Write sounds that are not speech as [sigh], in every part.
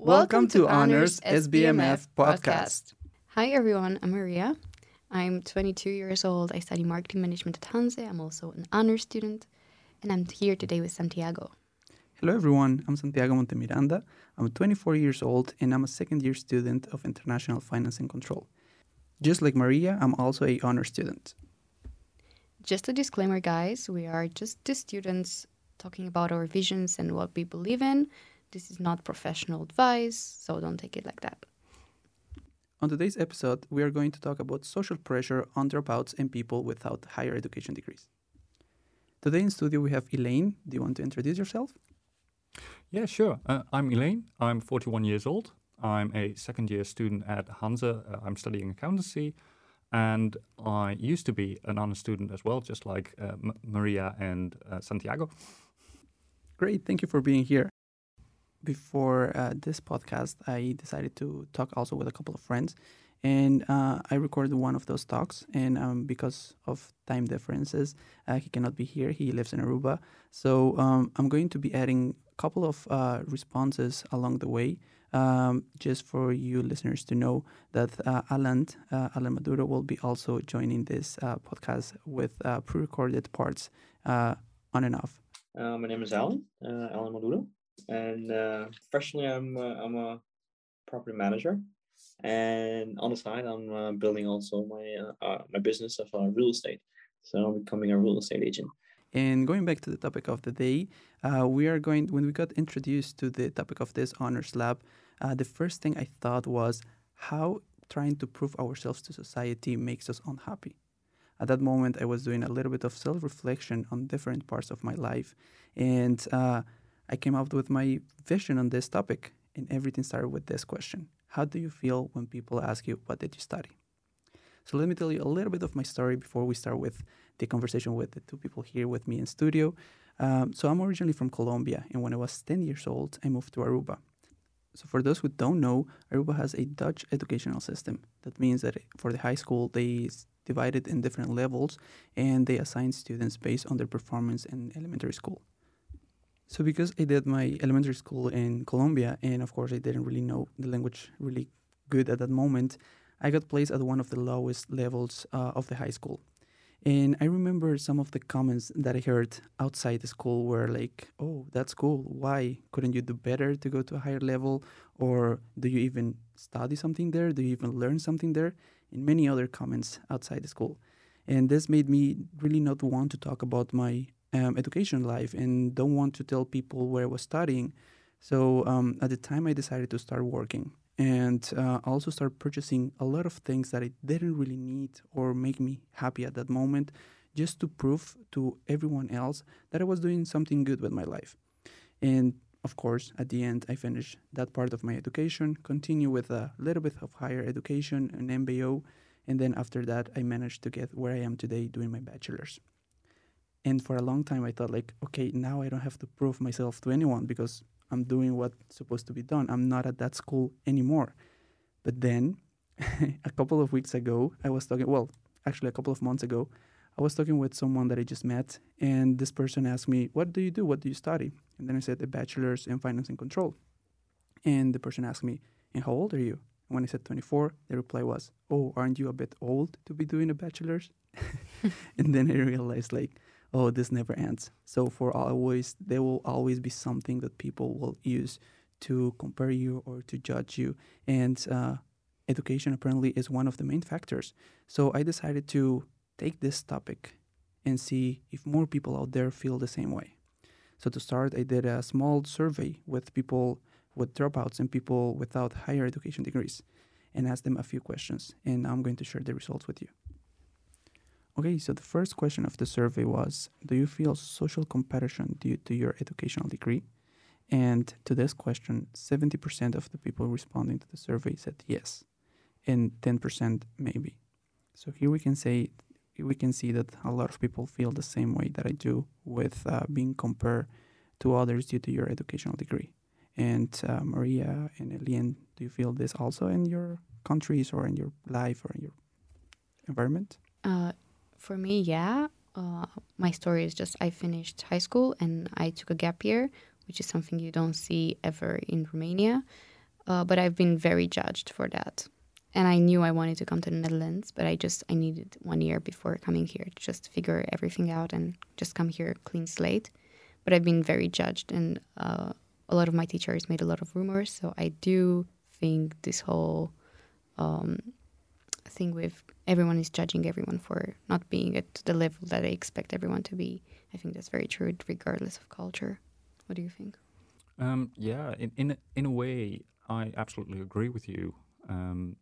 Welcome to Honors SBMF podcast. Hi everyone, I'm Maria. I'm 22 years old. I study marketing management at Hanze. I'm also an honors student, and I'm here today with Santiago. Hello everyone, I'm Santiago Montemiranda. I'm 24 years old and I'm a second year student of International Finance and Control. Just like Maria, I'm also a honor student. Just a disclaimer, guys, we are just two students talking about our visions and what we believe in. This is not professional advice, so don't take it like that. On today's episode, we are going to talk about social pressure on dropouts and people without higher education degrees. Today in studio we have Elaine. Do you want to introduce yourself? Yeah, sure. Uh, I'm Elaine. I'm 41 years old. I'm a second year student at Hanze. Uh, I'm studying accountancy. And I used to be an honor student as well, just like uh, M- Maria and uh, Santiago. Great. Thank you for being here before uh, this podcast, I decided to talk also with a couple of friends, and uh, I recorded one of those talks. And um, because of time differences, uh, he cannot be here. He lives in Aruba, so um, I'm going to be adding a couple of uh, responses along the way, um, just for you listeners to know that uh, Alan uh, Alan Maduro will be also joining this podcast with pre-recorded parts on and off. my name is Alan Alan Maduro and uh, professionally, I'm uh, I'm a property manager, and on the side, I'm uh, building also my uh, uh, my business of uh, real estate. So I'm becoming a real estate agent. And going back to the topic of the day, we are going when we got introduced to the topic of this honors lab. the first thing I thought was how trying to prove ourselves to society makes us unhappy. At that moment, I was doing a little bit of self reflection on different parts of my life, and I came up with my vision on this topic, and everything started with this question How do you feel when people ask you, What did you study? So, let me tell you a little bit of my story before we start with the conversation with the two people here with me in studio. Um, so, I'm originally from Colombia, and when I was 10 years old, I moved to Aruba. So, for those who don't know, Aruba has a Dutch educational system. That means that for the high school, they divide it in different levels and they assign students based on their performance in elementary school. So because I did my elementary school in Colombia, and of course I didn't really know the language really good at that moment, I got placed at one of the lowest levels uh, of the high school. And I remember some of the comments that I heard outside the school were like, "Oh, that's cool. Why couldn't you do better to go to a higher level? Or do you even study something there? Do you even learn something there?" And many other comments outside the school. And this made me really not want to talk about my um, education life and don't want to tell people where I was studying. So um, at the time, I decided to start working and uh, also start purchasing a lot of things that I didn't really need or make me happy at that moment, just to prove to everyone else that I was doing something good with my life. And of course, at the end, I finished that part of my education, continue with a little bit of higher education, an MBO, and then after that, I managed to get where I am today doing my bachelor's. And for a long time, I thought like, okay, now I don't have to prove myself to anyone because I'm doing what's supposed to be done. I'm not at that school anymore. But then, [laughs] a couple of weeks ago, I was talking. Well, actually, a couple of months ago, I was talking with someone that I just met, and this person asked me, "What do you do? What do you study?" And then I said, "A bachelor's in finance and control." And the person asked me, "And how old are you?" And when I said 24, the reply was, "Oh, aren't you a bit old to be doing a bachelor's?" [laughs] and then I realized, like, oh, this never ends. So for always, there will always be something that people will use to compare you or to judge you. And uh, education apparently is one of the main factors. So I decided to take this topic and see if more people out there feel the same way. So to start, I did a small survey with people with dropouts and people without higher education degrees and asked them a few questions. And I'm going to share the results with you. Okay, so the first question of the survey was Do you feel social comparison due to your educational degree? And to this question, 70% of the people responding to the survey said yes, and 10% maybe. So here we can say we can see that a lot of people feel the same way that I do with uh, being compared to others due to your educational degree. And uh, Maria and Elian, do you feel this also in your countries or in your life or in your environment? Uh, for me, yeah. Uh, my story is just I finished high school and I took a gap year, which is something you don't see ever in Romania. uh, but I've been very judged for that. And I knew I wanted to come to the Netherlands, but I just I needed one year before coming here to just figure everything out and just come here clean slate. But I've been very judged, and uh, a lot of my teachers made a lot of rumors. So I do think this whole um, thing with everyone is judging everyone for not being at the level that they expect everyone to be. I think that's very true, regardless of culture. What do you think? Um, yeah, in, in a, in a way, I absolutely agree with you. Um,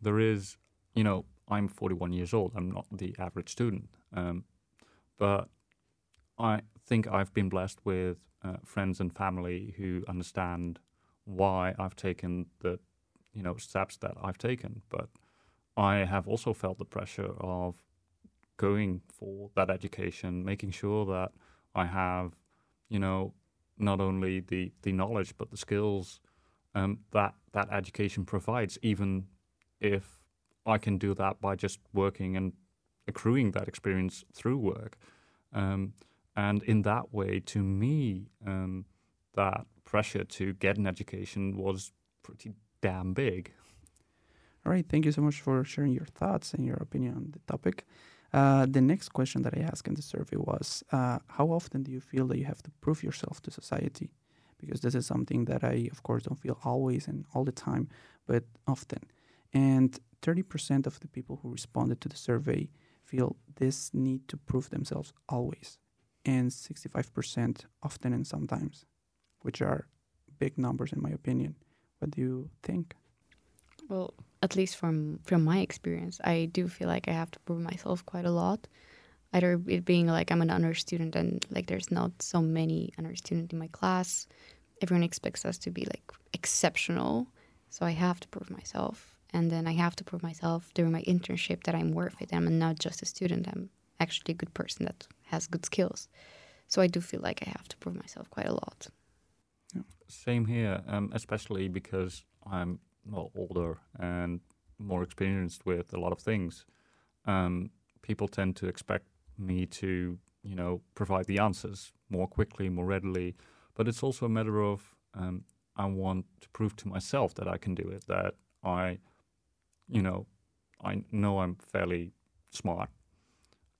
there is, you know, I'm 41 years old. I'm not the average student, um, but I think I've been blessed with uh, friends and family who understand why I've taken the, you know, steps that I've taken. But I have also felt the pressure of going for that education, making sure that I have, you know, not only the, the knowledge but the skills um, that that education provides, even if I can do that by just working and accruing that experience through work. Um, and in that way, to me, um, that pressure to get an education was pretty damn big. All right, thank you so much for sharing your thoughts and your opinion on the topic. Uh, the next question that I asked in the survey was uh, How often do you feel that you have to prove yourself to society? Because this is something that I, of course, don't feel always and all the time, but often. And 30% of the people who responded to the survey feel this need to prove themselves always, and 65% often and sometimes, which are big numbers in my opinion. What do you think? Well, at least from from my experience, I do feel like I have to prove myself quite a lot. Either it being like I'm an honor student and like there's not so many honor students in my class, everyone expects us to be like exceptional, so I have to prove myself, and then I have to prove myself during my internship that I'm worth it. I'm not just a student. I'm actually a good person that has good skills. So I do feel like I have to prove myself quite a lot. Same here, um, especially because I'm well, older and more experienced with a lot of things, um, people tend to expect me to, you know, provide the answers more quickly, more readily. But it's also a matter of um, I want to prove to myself that I can do it. That I, you know, I know I'm fairly smart,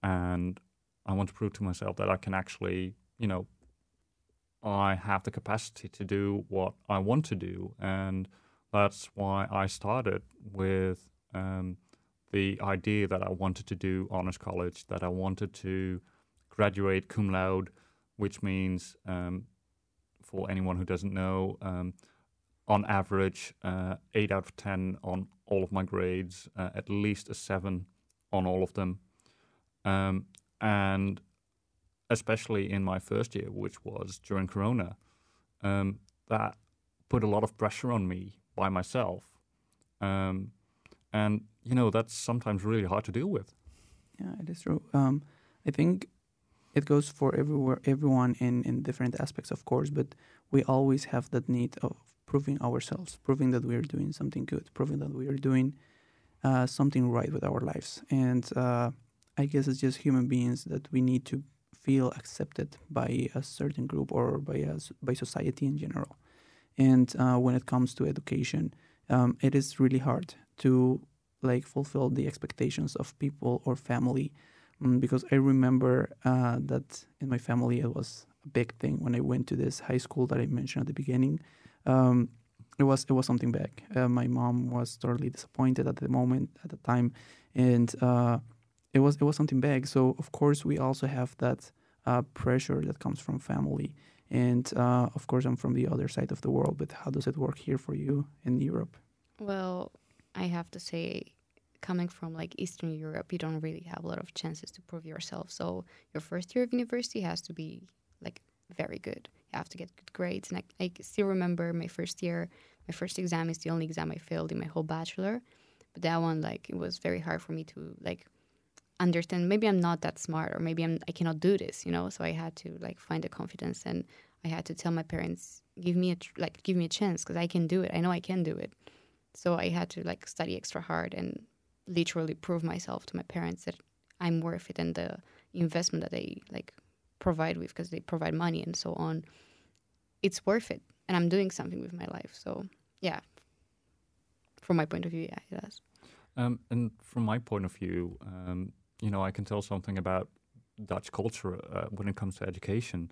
and I want to prove to myself that I can actually, you know, I have the capacity to do what I want to do, and that's why I started with um, the idea that I wanted to do honors college, that I wanted to graduate cum laude, which means, um, for anyone who doesn't know, um, on average, uh, 8 out of 10 on all of my grades, uh, at least a 7 on all of them. Um, and especially in my first year, which was during Corona, um, that put a lot of pressure on me by myself. Um, and, you know, that's sometimes really hard to deal with. Yeah, it is true. Um, I think it goes for everywhere, everyone in, in different aspects, of course, but we always have that need of proving ourselves, proving that we are doing something good, proving that we are doing uh, something right with our lives. And uh, I guess it's just human beings that we need to feel accepted by a certain group or by a, by society in general. And uh, when it comes to education, um, it is really hard to like fulfill the expectations of people or family. Um, because I remember uh, that in my family it was a big thing when I went to this high school that I mentioned at the beginning. Um, it was it was something big. Uh, my mom was totally disappointed at the moment at the time, and uh, it was it was something big. So of course we also have that uh, pressure that comes from family and uh, of course, I'm from the other side of the world, but how does it work here for you in Europe? Well, I have to say, coming from like Eastern Europe, you don't really have a lot of chances to prove yourself. So your first year of university has to be like very good. You have to get good grades. And I, I still remember my first year, my first exam is the only exam I failed in my whole bachelor. But that one, like, it was very hard for me to like understand maybe i'm not that smart or maybe I'm, i cannot do this you know? So i had to like find the confidence and i had to tell my parents give me a tr- like give me a chance because i can do it. I know i can do it. So i had to like study extra hard and literally prove myself to my parents that i'm worth it and the investment that they like provide with because they provide money and so on. It's worth it and i'm doing something with my life. So yeah. From my point of view, yeah, it does. Um, and from my point of view, um, you know, I can tell something about Dutch culture uh, when it comes to education.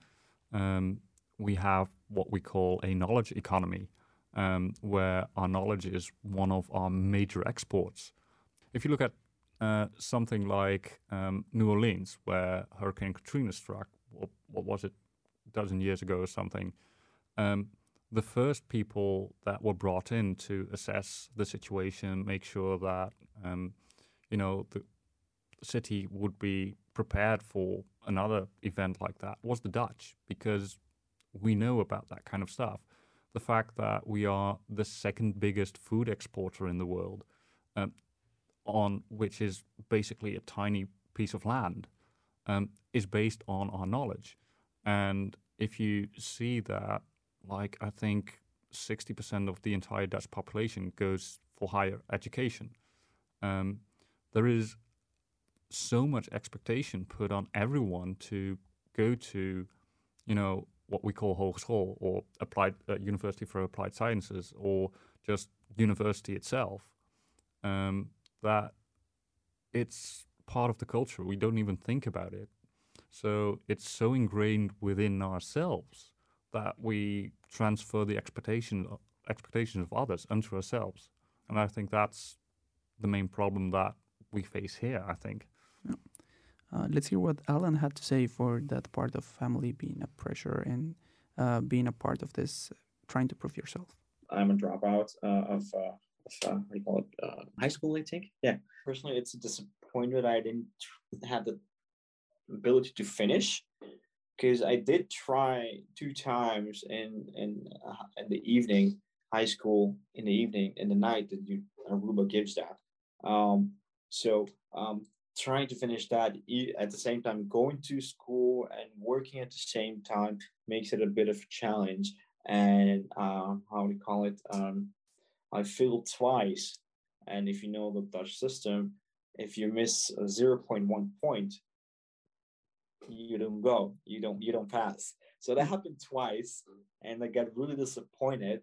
Um, we have what we call a knowledge economy, um, where our knowledge is one of our major exports. If you look at uh, something like um, New Orleans, where Hurricane Katrina struck, what, what, was it, a dozen years ago or something, um, the first people that were brought in to assess the situation, make sure that um, you know the city would be prepared for another event like that was the Dutch because we know about that kind of stuff. The fact that we are the second biggest food exporter in the world, um, on which is basically a tiny piece of land, um, is based on our knowledge. And if you see that, like I think 60% of the entire Dutch population goes for higher education, um, there is so much expectation put on everyone to go to, you know, what we call hogeschool or applied uh, university for applied sciences or just university itself. Um, that it's part of the culture. We don't even think about it. So it's so ingrained within ourselves that we transfer the expectation expectations of others onto ourselves. And I think that's the main problem that we face here, I think. Uh, let's hear what Alan had to say for that part of family being a pressure and uh, being a part of this, trying to prove yourself. I'm a dropout uh, of, uh, of uh, what do you call it, uh, high school, I think. Yeah. Personally, it's a disappointment I didn't have the ability to finish because I did try two times in in in the evening, high school in the evening in the night that you Aruba gives that. Um, so um, trying to finish that at the same time going to school and working at the same time makes it a bit of a challenge. And uh, how do you call it? Um, i failed twice. And if you know the dutch system if you miss a 0.1 point you don't go. You don't you don't pass. So that happened twice and i got really disappointed.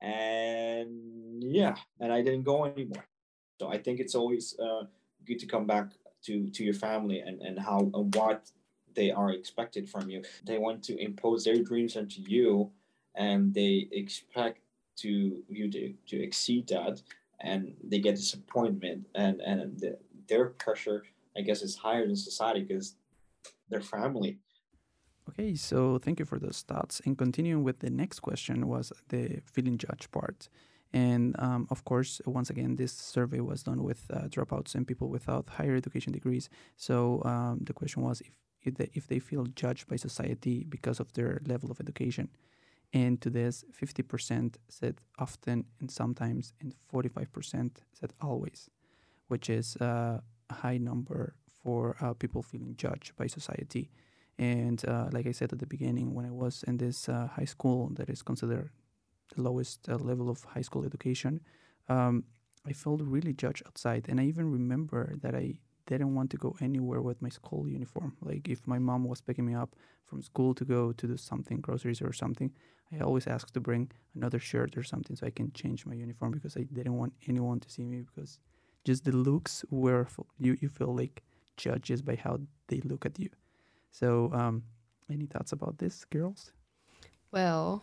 And yeah and i didn't go anymore. So i think it's always uh, good to come back to to your family and and how and what they are expected from you. They want to impose their dreams onto you, and they expect to you to, to exceed that, and they get disappointment, and and the, their pressure, I guess, is higher than society because they're family. Okay, so thank you for those thoughts. And continuing with the next question was the feeling judged part. And um, of course, once again, this survey was done with uh, dropouts and people without higher education degrees. So um, the question was if if they, if they feel judged by society because of their level of education. And to this, 50% said often and sometimes, and 45% said always, which is uh, a high number for uh, people feeling judged by society. And uh, like I said at the beginning, when I was in this uh, high school that is considered the lowest uh, level of high school education, um, I felt really judged outside. And I even remember that I didn't want to go anywhere with my school uniform. Like if my mom was picking me up from school to go to do something, groceries or something, I always asked to bring another shirt or something so I can change my uniform because I didn't want anyone to see me because just the looks were you you feel like judges by how they look at you. So, um, any thoughts about this, girls? Well,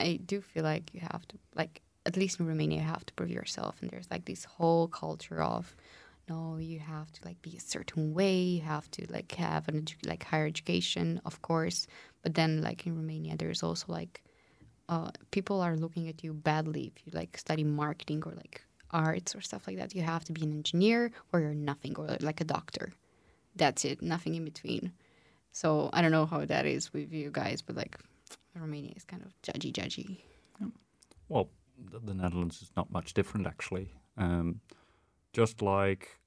I do feel like you have to, like, at least in Romania, you have to prove yourself. And there's like this whole culture of, no, you have to like be a certain way. You have to like have an edu- like higher education, of course. But then, like in Romania, there's also like, uh, people are looking at you badly if you like study marketing or like arts or stuff like that. You have to be an engineer or you're nothing or like a doctor. That's it, nothing in between. So I don't know how that is with you guys, but like Romania is kind of judgy, judgy. Well, the Netherlands is not much different, actually. Um, just like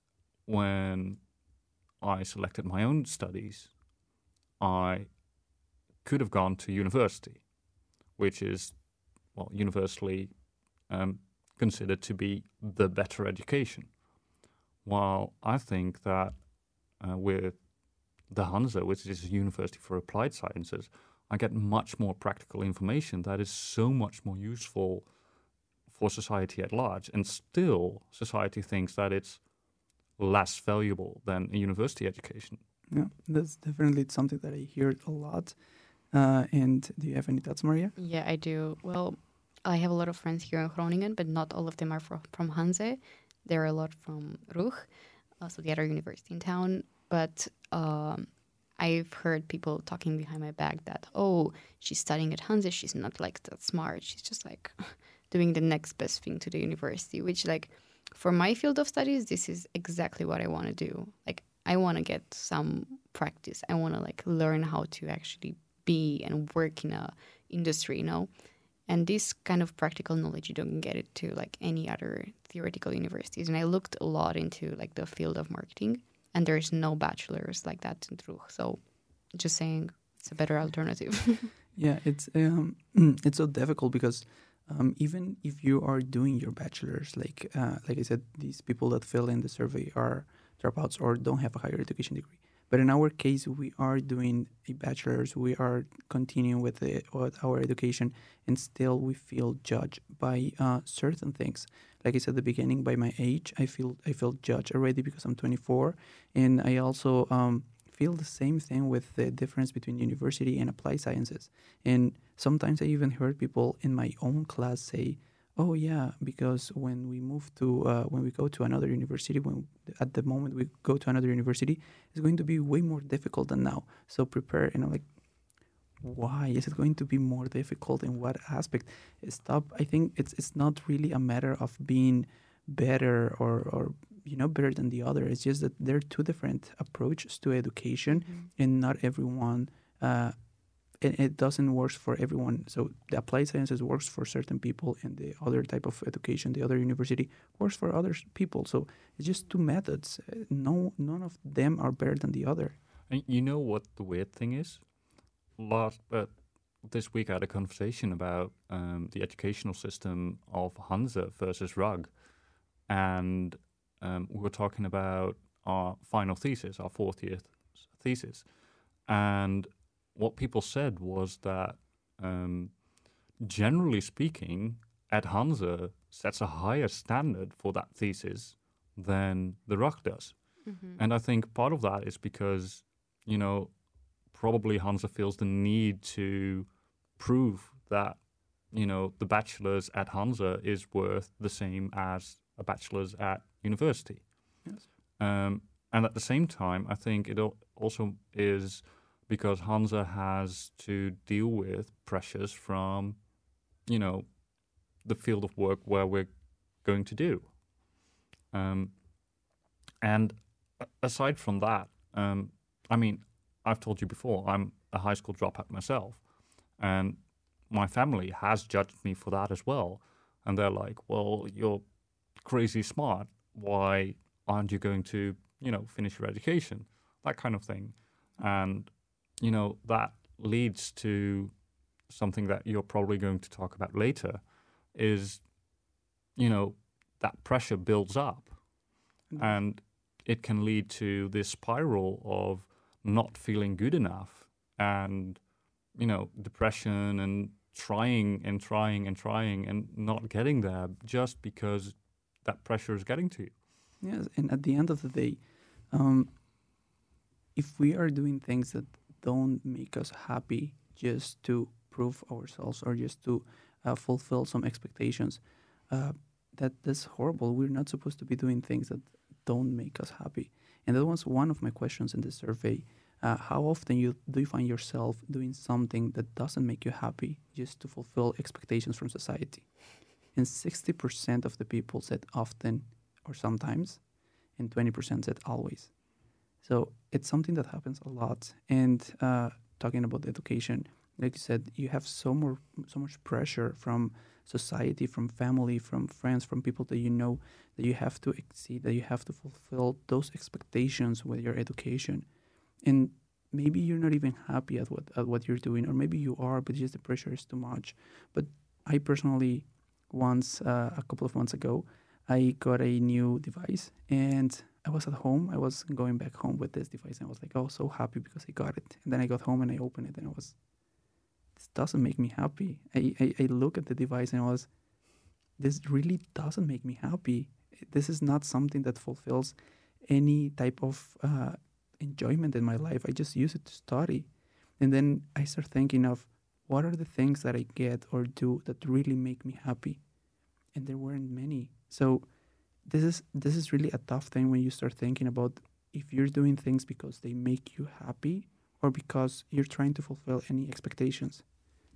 when I selected my own studies, I could have gone to university, which is, well, universally um, considered to be the better education. While I think that uh, with the Hanze, which is a university for applied sciences, I get much more practical information that is so much more useful for society at large, and still society thinks that it's less valuable than a university education. Yeah, that's definitely something that I hear a lot. Uh, and do you have any thoughts, Maria? Yeah, I do. Well, I have a lot of friends here in Groningen, but not all of them are from, from Hanze. There are a lot from RUG, also the other university in town. But um, I've heard people talking behind my back that, oh, she's studying at Hanze. She's not like that smart. She's just like [laughs] doing the next best thing to the university, which, like, for my field of studies, this is exactly what I want to do. Like, I want to get some practice. I want to like learn how to actually be and work in a industry, you know. And this kind of practical knowledge you don't get it to like any other theoretical universities. And I looked a lot into like the field of marketing, and there's no bachelors like that in RUG. So, just saying, it's a better alternative. [laughs] yeah, it's um, [clears throat] it's so difficult because um, even if you are doing your bachelor's, like uh, like I said, these people that fill in the survey are dropouts or don't have a higher education degree. But in our case, we are doing a bachelor's, we are continuing with, the, with our education, and still we feel judged by uh, certain things. Like I said at the beginning, by my age, I feel I feel judged already because I'm 24, and I also um, feel the same thing with the difference between university and applied sciences. And sometimes I even heard people in my own class say, Oh yeah, because when we move to uh, when we go to another university, when at the moment we go to another university, it's going to be way more difficult than now. So prepare, you know, like why is it going to be more difficult in what aspect? Stop. I think it's it's not really a matter of being better or or you know better than the other. It's just that there are two different approaches to education, mm-hmm. and not everyone. Uh, and it doesn't work for everyone. So the applied sciences works for certain people, and the other type of education, the other university, works for other people. So it's just two methods. No, none of them are better than the other. And you know what the weird thing is? Last, uh, this week I had a conversation about um, the educational system of Hanze versus RUG, and um, we were talking about our final thesis, our fourth year thesis, and what people said was that, um, generally speaking, at Hanze sets a higher standard for that thesis than the RUG does. Mm-hmm. And I think part of that is because, you know, probably Hanze feels the need to prove that, you know, the bachelor's at Hanze is worth the same as a bachelor's at university. Yes. Um, and at the same time, I think it also is because Hanze has to deal with pressures from, you know, the field of work where we're going to do. Um, and aside from that, um, I mean, I've told you before, I'm a high school dropout myself, and my family has judged me for that as well. And they're like, "Well, you're crazy smart. Why aren't you going to, you know, finish your education?" That kind of thing. And you know, that leads to something that you're probably going to talk about later is, you know, that pressure builds up mm-hmm. and it can lead to this spiral of not feeling good enough and, you know, depression and trying and trying and trying and not getting there just because that pressure is getting to you. Yes, and at the end of the day, um, if we are doing things that don't make us happy just to prove ourselves or just to uh, fulfill some expectations. Uh, that that's horrible. We're not supposed to be doing things that don't make us happy. And that was one of my questions in the survey. Uh, how often you do you find yourself doing something that doesn't make you happy just to fulfill expectations from society? And 60% of the people said often or sometimes, and 20% said always. So it's something that happens a lot. And uh, talking about education, like you said, you have so more, so much pressure from society, from family, from friends, from people that you know that you have to exceed, that you have to fulfill those expectations with your education. And maybe you're not even happy at what at what you're doing, or maybe you are, but just the pressure is too much. But I personally, once uh, a couple of months ago, I got a new device, and I was at home. I was going back home with this device, and I was like, "Oh, so happy because I got it." And then I got home and I opened it, and I was, "This doesn't make me happy." I I, I look at the device and I was, this really doesn't make me happy. This is not something that fulfills any type of uh, enjoyment in my life. I just use it to study. And then I start thinking of what are the things that I get or do that really make me happy? And there weren't many. So this is this is really a tough thing when you start thinking about if you're doing things because they make you happy or because you're trying to fulfill any expectations.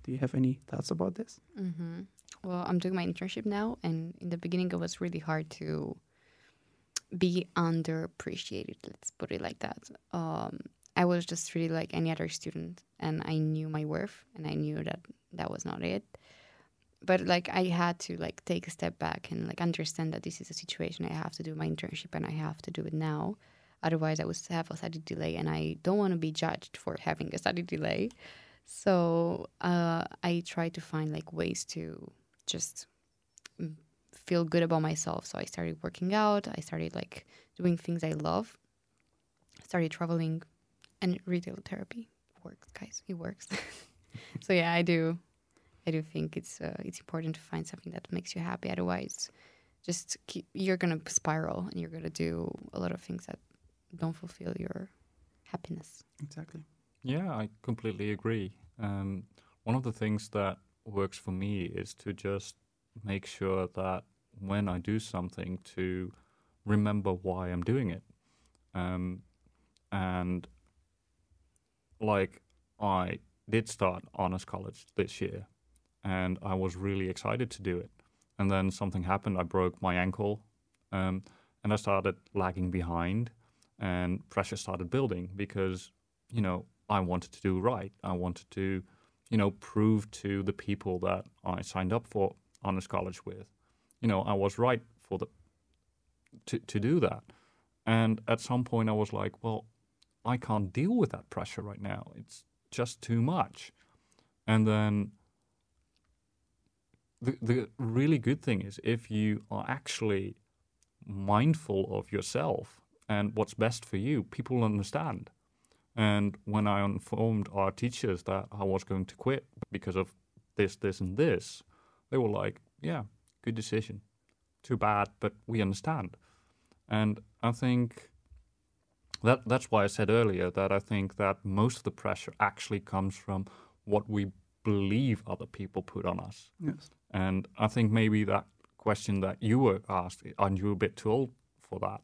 Do you have any thoughts about this? Mm-hmm. Well, I'm doing my internship now, and in the beginning, it was really hard to be underappreciated. Let's put it like that. Um, I was just really like any other student, and I knew my worth, and I knew that that was not it. But like I had to like take a step back and like understand that this is a situation I have to do my internship, and I have to do it now. Otherwise, I would have a study delay, and I don't want to be judged for having a study delay. So uh, I try to find like ways to just mm, feel good about myself. So I started working out. I started like doing things I love. Started traveling, and retail therapy works, guys. It works. [laughs] so yeah, I do. I do think it's uh, it's important to find something that makes you happy. Otherwise, just keep, you're gonna spiral and you're gonna do a lot of things that don't fulfill your happiness. Exactly. Yeah, I completely agree. Um, one of the things that works for me is to just make sure that when I do something, to remember why I'm doing it. Um, and like I did start honors college this year, and I was really excited to do it. And then something happened. I broke my ankle, um, and I started lagging behind, and pressure started building because you know I wanted to do right. I wanted to, you know, prove to the people that I signed up for honors college with, you know, I was right for the to to do that. And at some point, I was like, well, I can't deal with that pressure right now. It's just too much. And then the the really good thing is if you are actually mindful of yourself and what's best for you, people understand. And when I informed our teachers that I was going to quit because of this, this, and this, they were like, yeah, good decision. Too bad, but we understand. And I think that that's why I said earlier that I think that most of the pressure actually comes from what we believe other people put on us. Yes. And I think maybe that question that you were asked, aren't you a bit too old for that,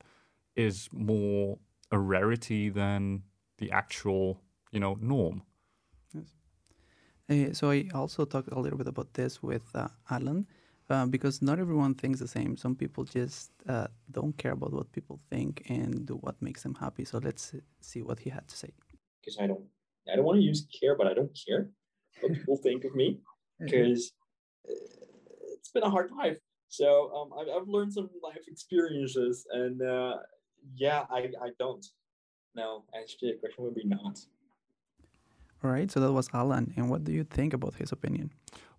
is more a rarity than the actual, you know, norm. Yes. Uh, so I also talked a little bit about this with uh, Alan, uh, because not everyone thinks the same. Some people just uh, don't care about what people think and do what makes them happy. So let's see what he had to say. Because I don't, I don't want to use care, but I don't care what people think of me because it's been a hard life. So um, I've, I've learned some life experiences, and uh, yeah, I, I don't. No, actually, the question would be not. All right, so that was Alan. And what do you think about his opinion?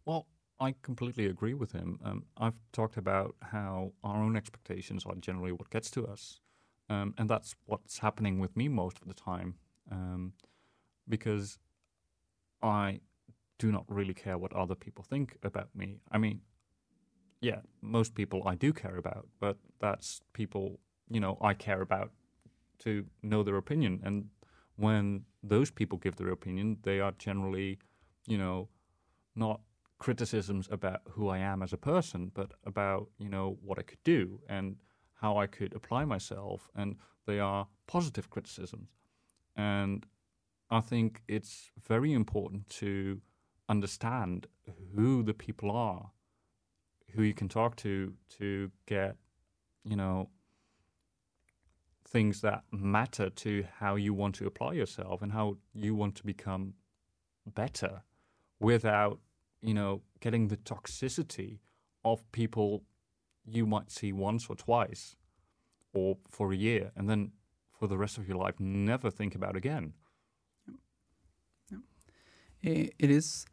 Well, I completely agree with him. Um, I've talked about how our own expectations are generally what gets to us. Um, and that's what's happening with me most of the time. Um, because I do not really care what other people think about me. I mean, yeah, most people I do care about, but that's people, you know, I care about to know their opinion. And when those people give their opinion, they are generally, you know, not criticisms about who I am as a person, but about, you know, what I could do and how I could apply myself. And they are positive criticisms. And I think it's very important to understand who the people are, who you can talk to to get, you know, things that matter to how you want to apply yourself and how you want to become better without, you know, getting the toxicity of people you might see once or twice or for a year and then for the rest of your life never think about again. It is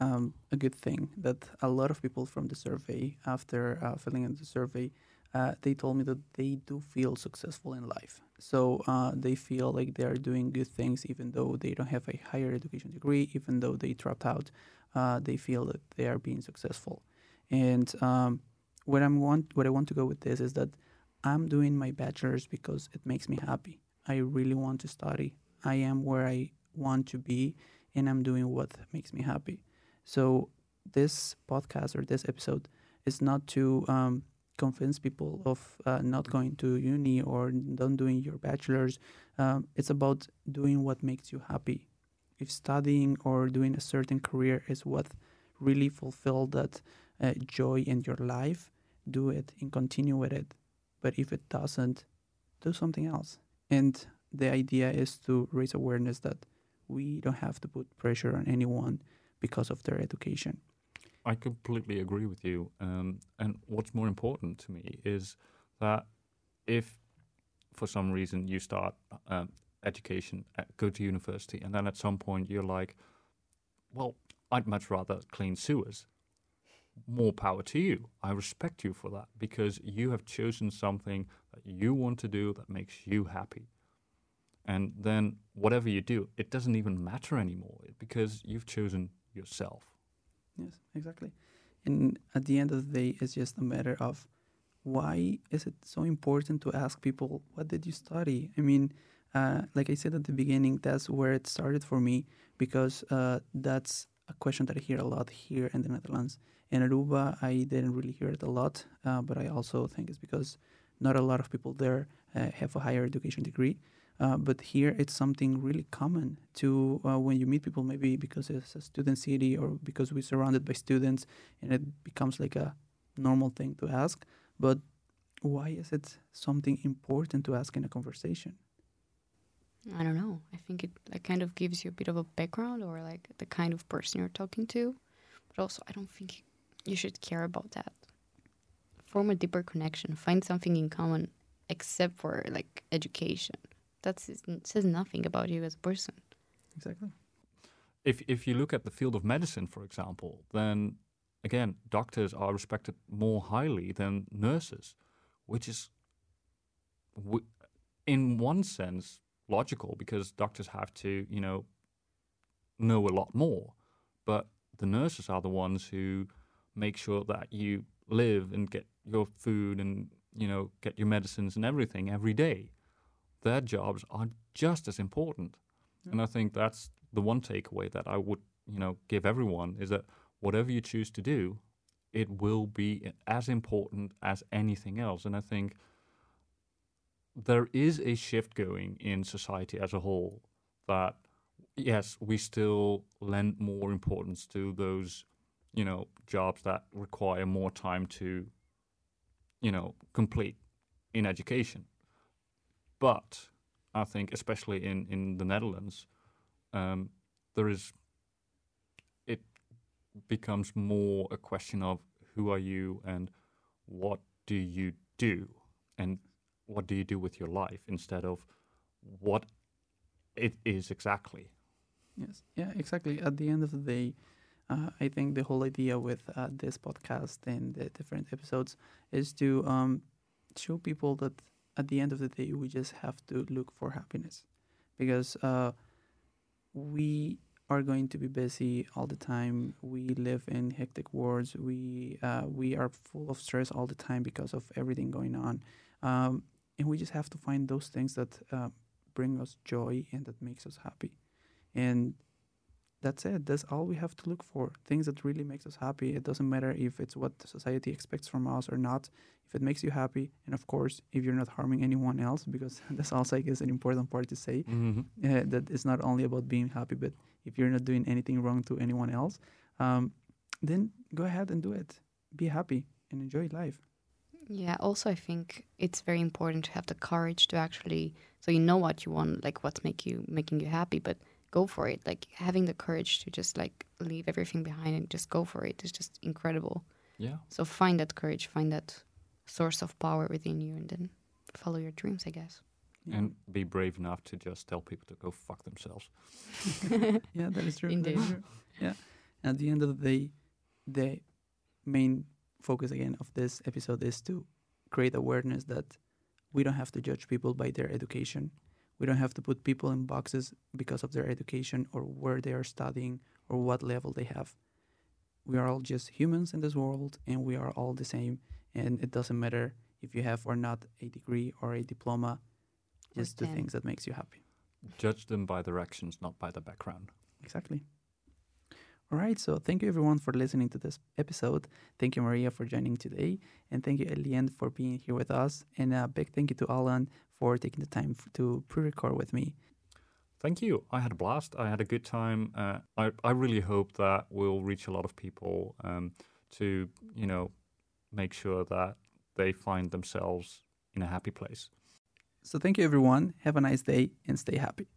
um, a good thing that a lot of people from the survey, after uh, filling in the survey, uh, they told me that they do feel successful in life. So uh, they feel like they are doing good things, even though they don't have a higher education degree, even though they dropped out. Uh, they feel that they are being successful, and um, what I'm want what I want to go with this is that I'm doing my bachelor's because it makes me happy. I really want to study. I am where I want to be, and I'm doing what makes me happy. So this podcast or this episode is not to um, convince people of uh, not going to uni or not doing your bachelor's. Um, it's about doing what makes you happy. If studying or doing a certain career is what really fulfill that uh, joy in your life, do it and continue with it. But if it doesn't, do something else. And the idea is to raise awareness that we don't have to put pressure on anyone because of their education. I completely agree with you. Um, and what's more important to me is that if for some reason you start um, education, at, go to university, and then at some point you're like, well, I'd much rather clean sewers. More power to you. I respect you for that because you have chosen something that you want to do that makes you happy. And then whatever you do, it doesn't even matter anymore because you've chosen yourself. Yes, exactly. And at the end of the day, it's just a matter of why is it so important to ask people, what did you study? I mean, uh, like I said at the beginning, that's where it started for me because uh, that's a question that I hear a lot here in the Netherlands. In Aruba, I didn't really hear it a lot, uh, but I also think it's because not a lot of people there uh, have a higher education degree. Uh, but here it's something really common to uh, when you meet people, maybe because it's a student city or because we're surrounded by students and it becomes like a normal thing to ask. But why is it something important to ask in a conversation? I don't know. I think it like kind of gives you a bit of a background or like the kind of person you're talking to. But also, I don't think you should care about that. Form a deeper connection. Find something in common, except for like education. That says nothing about you as a person. Exactly. If if you look at the field of medicine, for example, then again, doctors are respected more highly than nurses, which is, in one sense, logical because doctors have to, you know, know a lot more. But the nurses are the ones who make sure that you live and get your food and, you know, get your medicines and everything every day. Their jobs are just as important. Yeah. And I think that's the one takeaway that I would, you know, give everyone is that whatever you choose to do, it will be as important as anything else. And I think there is a shift going in society as a whole that yes, we still lend more importance to those, you know, jobs that require more time to, you know, complete in education. But I think, especially in in the Netherlands, um, there is. It becomes more a question of who are you and what do you do, and what do you do with your life instead of what it is exactly. Yes, yeah, exactly. At the end of the day, uh, I think the whole idea with uh, this podcast and the different episodes is to um, show people that at the end of the day, we just have to look for happiness because uh, we are going to be busy all the time. We live in hectic worlds. We uh, we are full of stress all the time because of everything going on. Um, and we just have to find those things that uh, bring us joy and that makes us happy and that's it. That's all we have to look for. Things that really makes us happy. It doesn't matter if it's what society expects from us or not. If it makes you happy and of course if you're not harming anyone else because [laughs] that's also i guess an important part to say mm-hmm. uh, that it's not only about being happy but if you're not doing anything wrong to anyone else um, then go ahead and do it. Be happy and enjoy life. Yeah, also I think it's very important to have the courage to actually so you know what you want, like what's make you making you happy, but go for it. Like having the courage to just like leave everything behind and just go for it is just incredible. Yeah. So find that courage, find that source of power within you and then follow your dreams, I guess. Yeah. And be brave enough to just tell people to go fuck themselves. [laughs] yeah, that is true. Indeed. Is true. Yeah. At the end of the day, the main focus again of this episode is to create awareness that we don't have to judge people by their education. We don't have to put people in boxes because of their education or where they are studying or what level they have. We are all just humans in this world and we are all the same and it doesn't matter if you have or not a degree or a diploma. Just do 10. things that makes you happy. Judge them by their actions, not by their background. Exactly. All right. So thank you everyone for listening to this episode. Thank you, Maria, for joining today. And thank you, Elian, for being here with us. And a big thank you to Alan for taking the time to pre record with me. Thank you. I had a blast. I had a good time. Uh, I, I really hope that we'll reach a lot of people um, to, you know, make sure that they find themselves in a happy place. So thank you, everyone. Have a nice day and stay happy.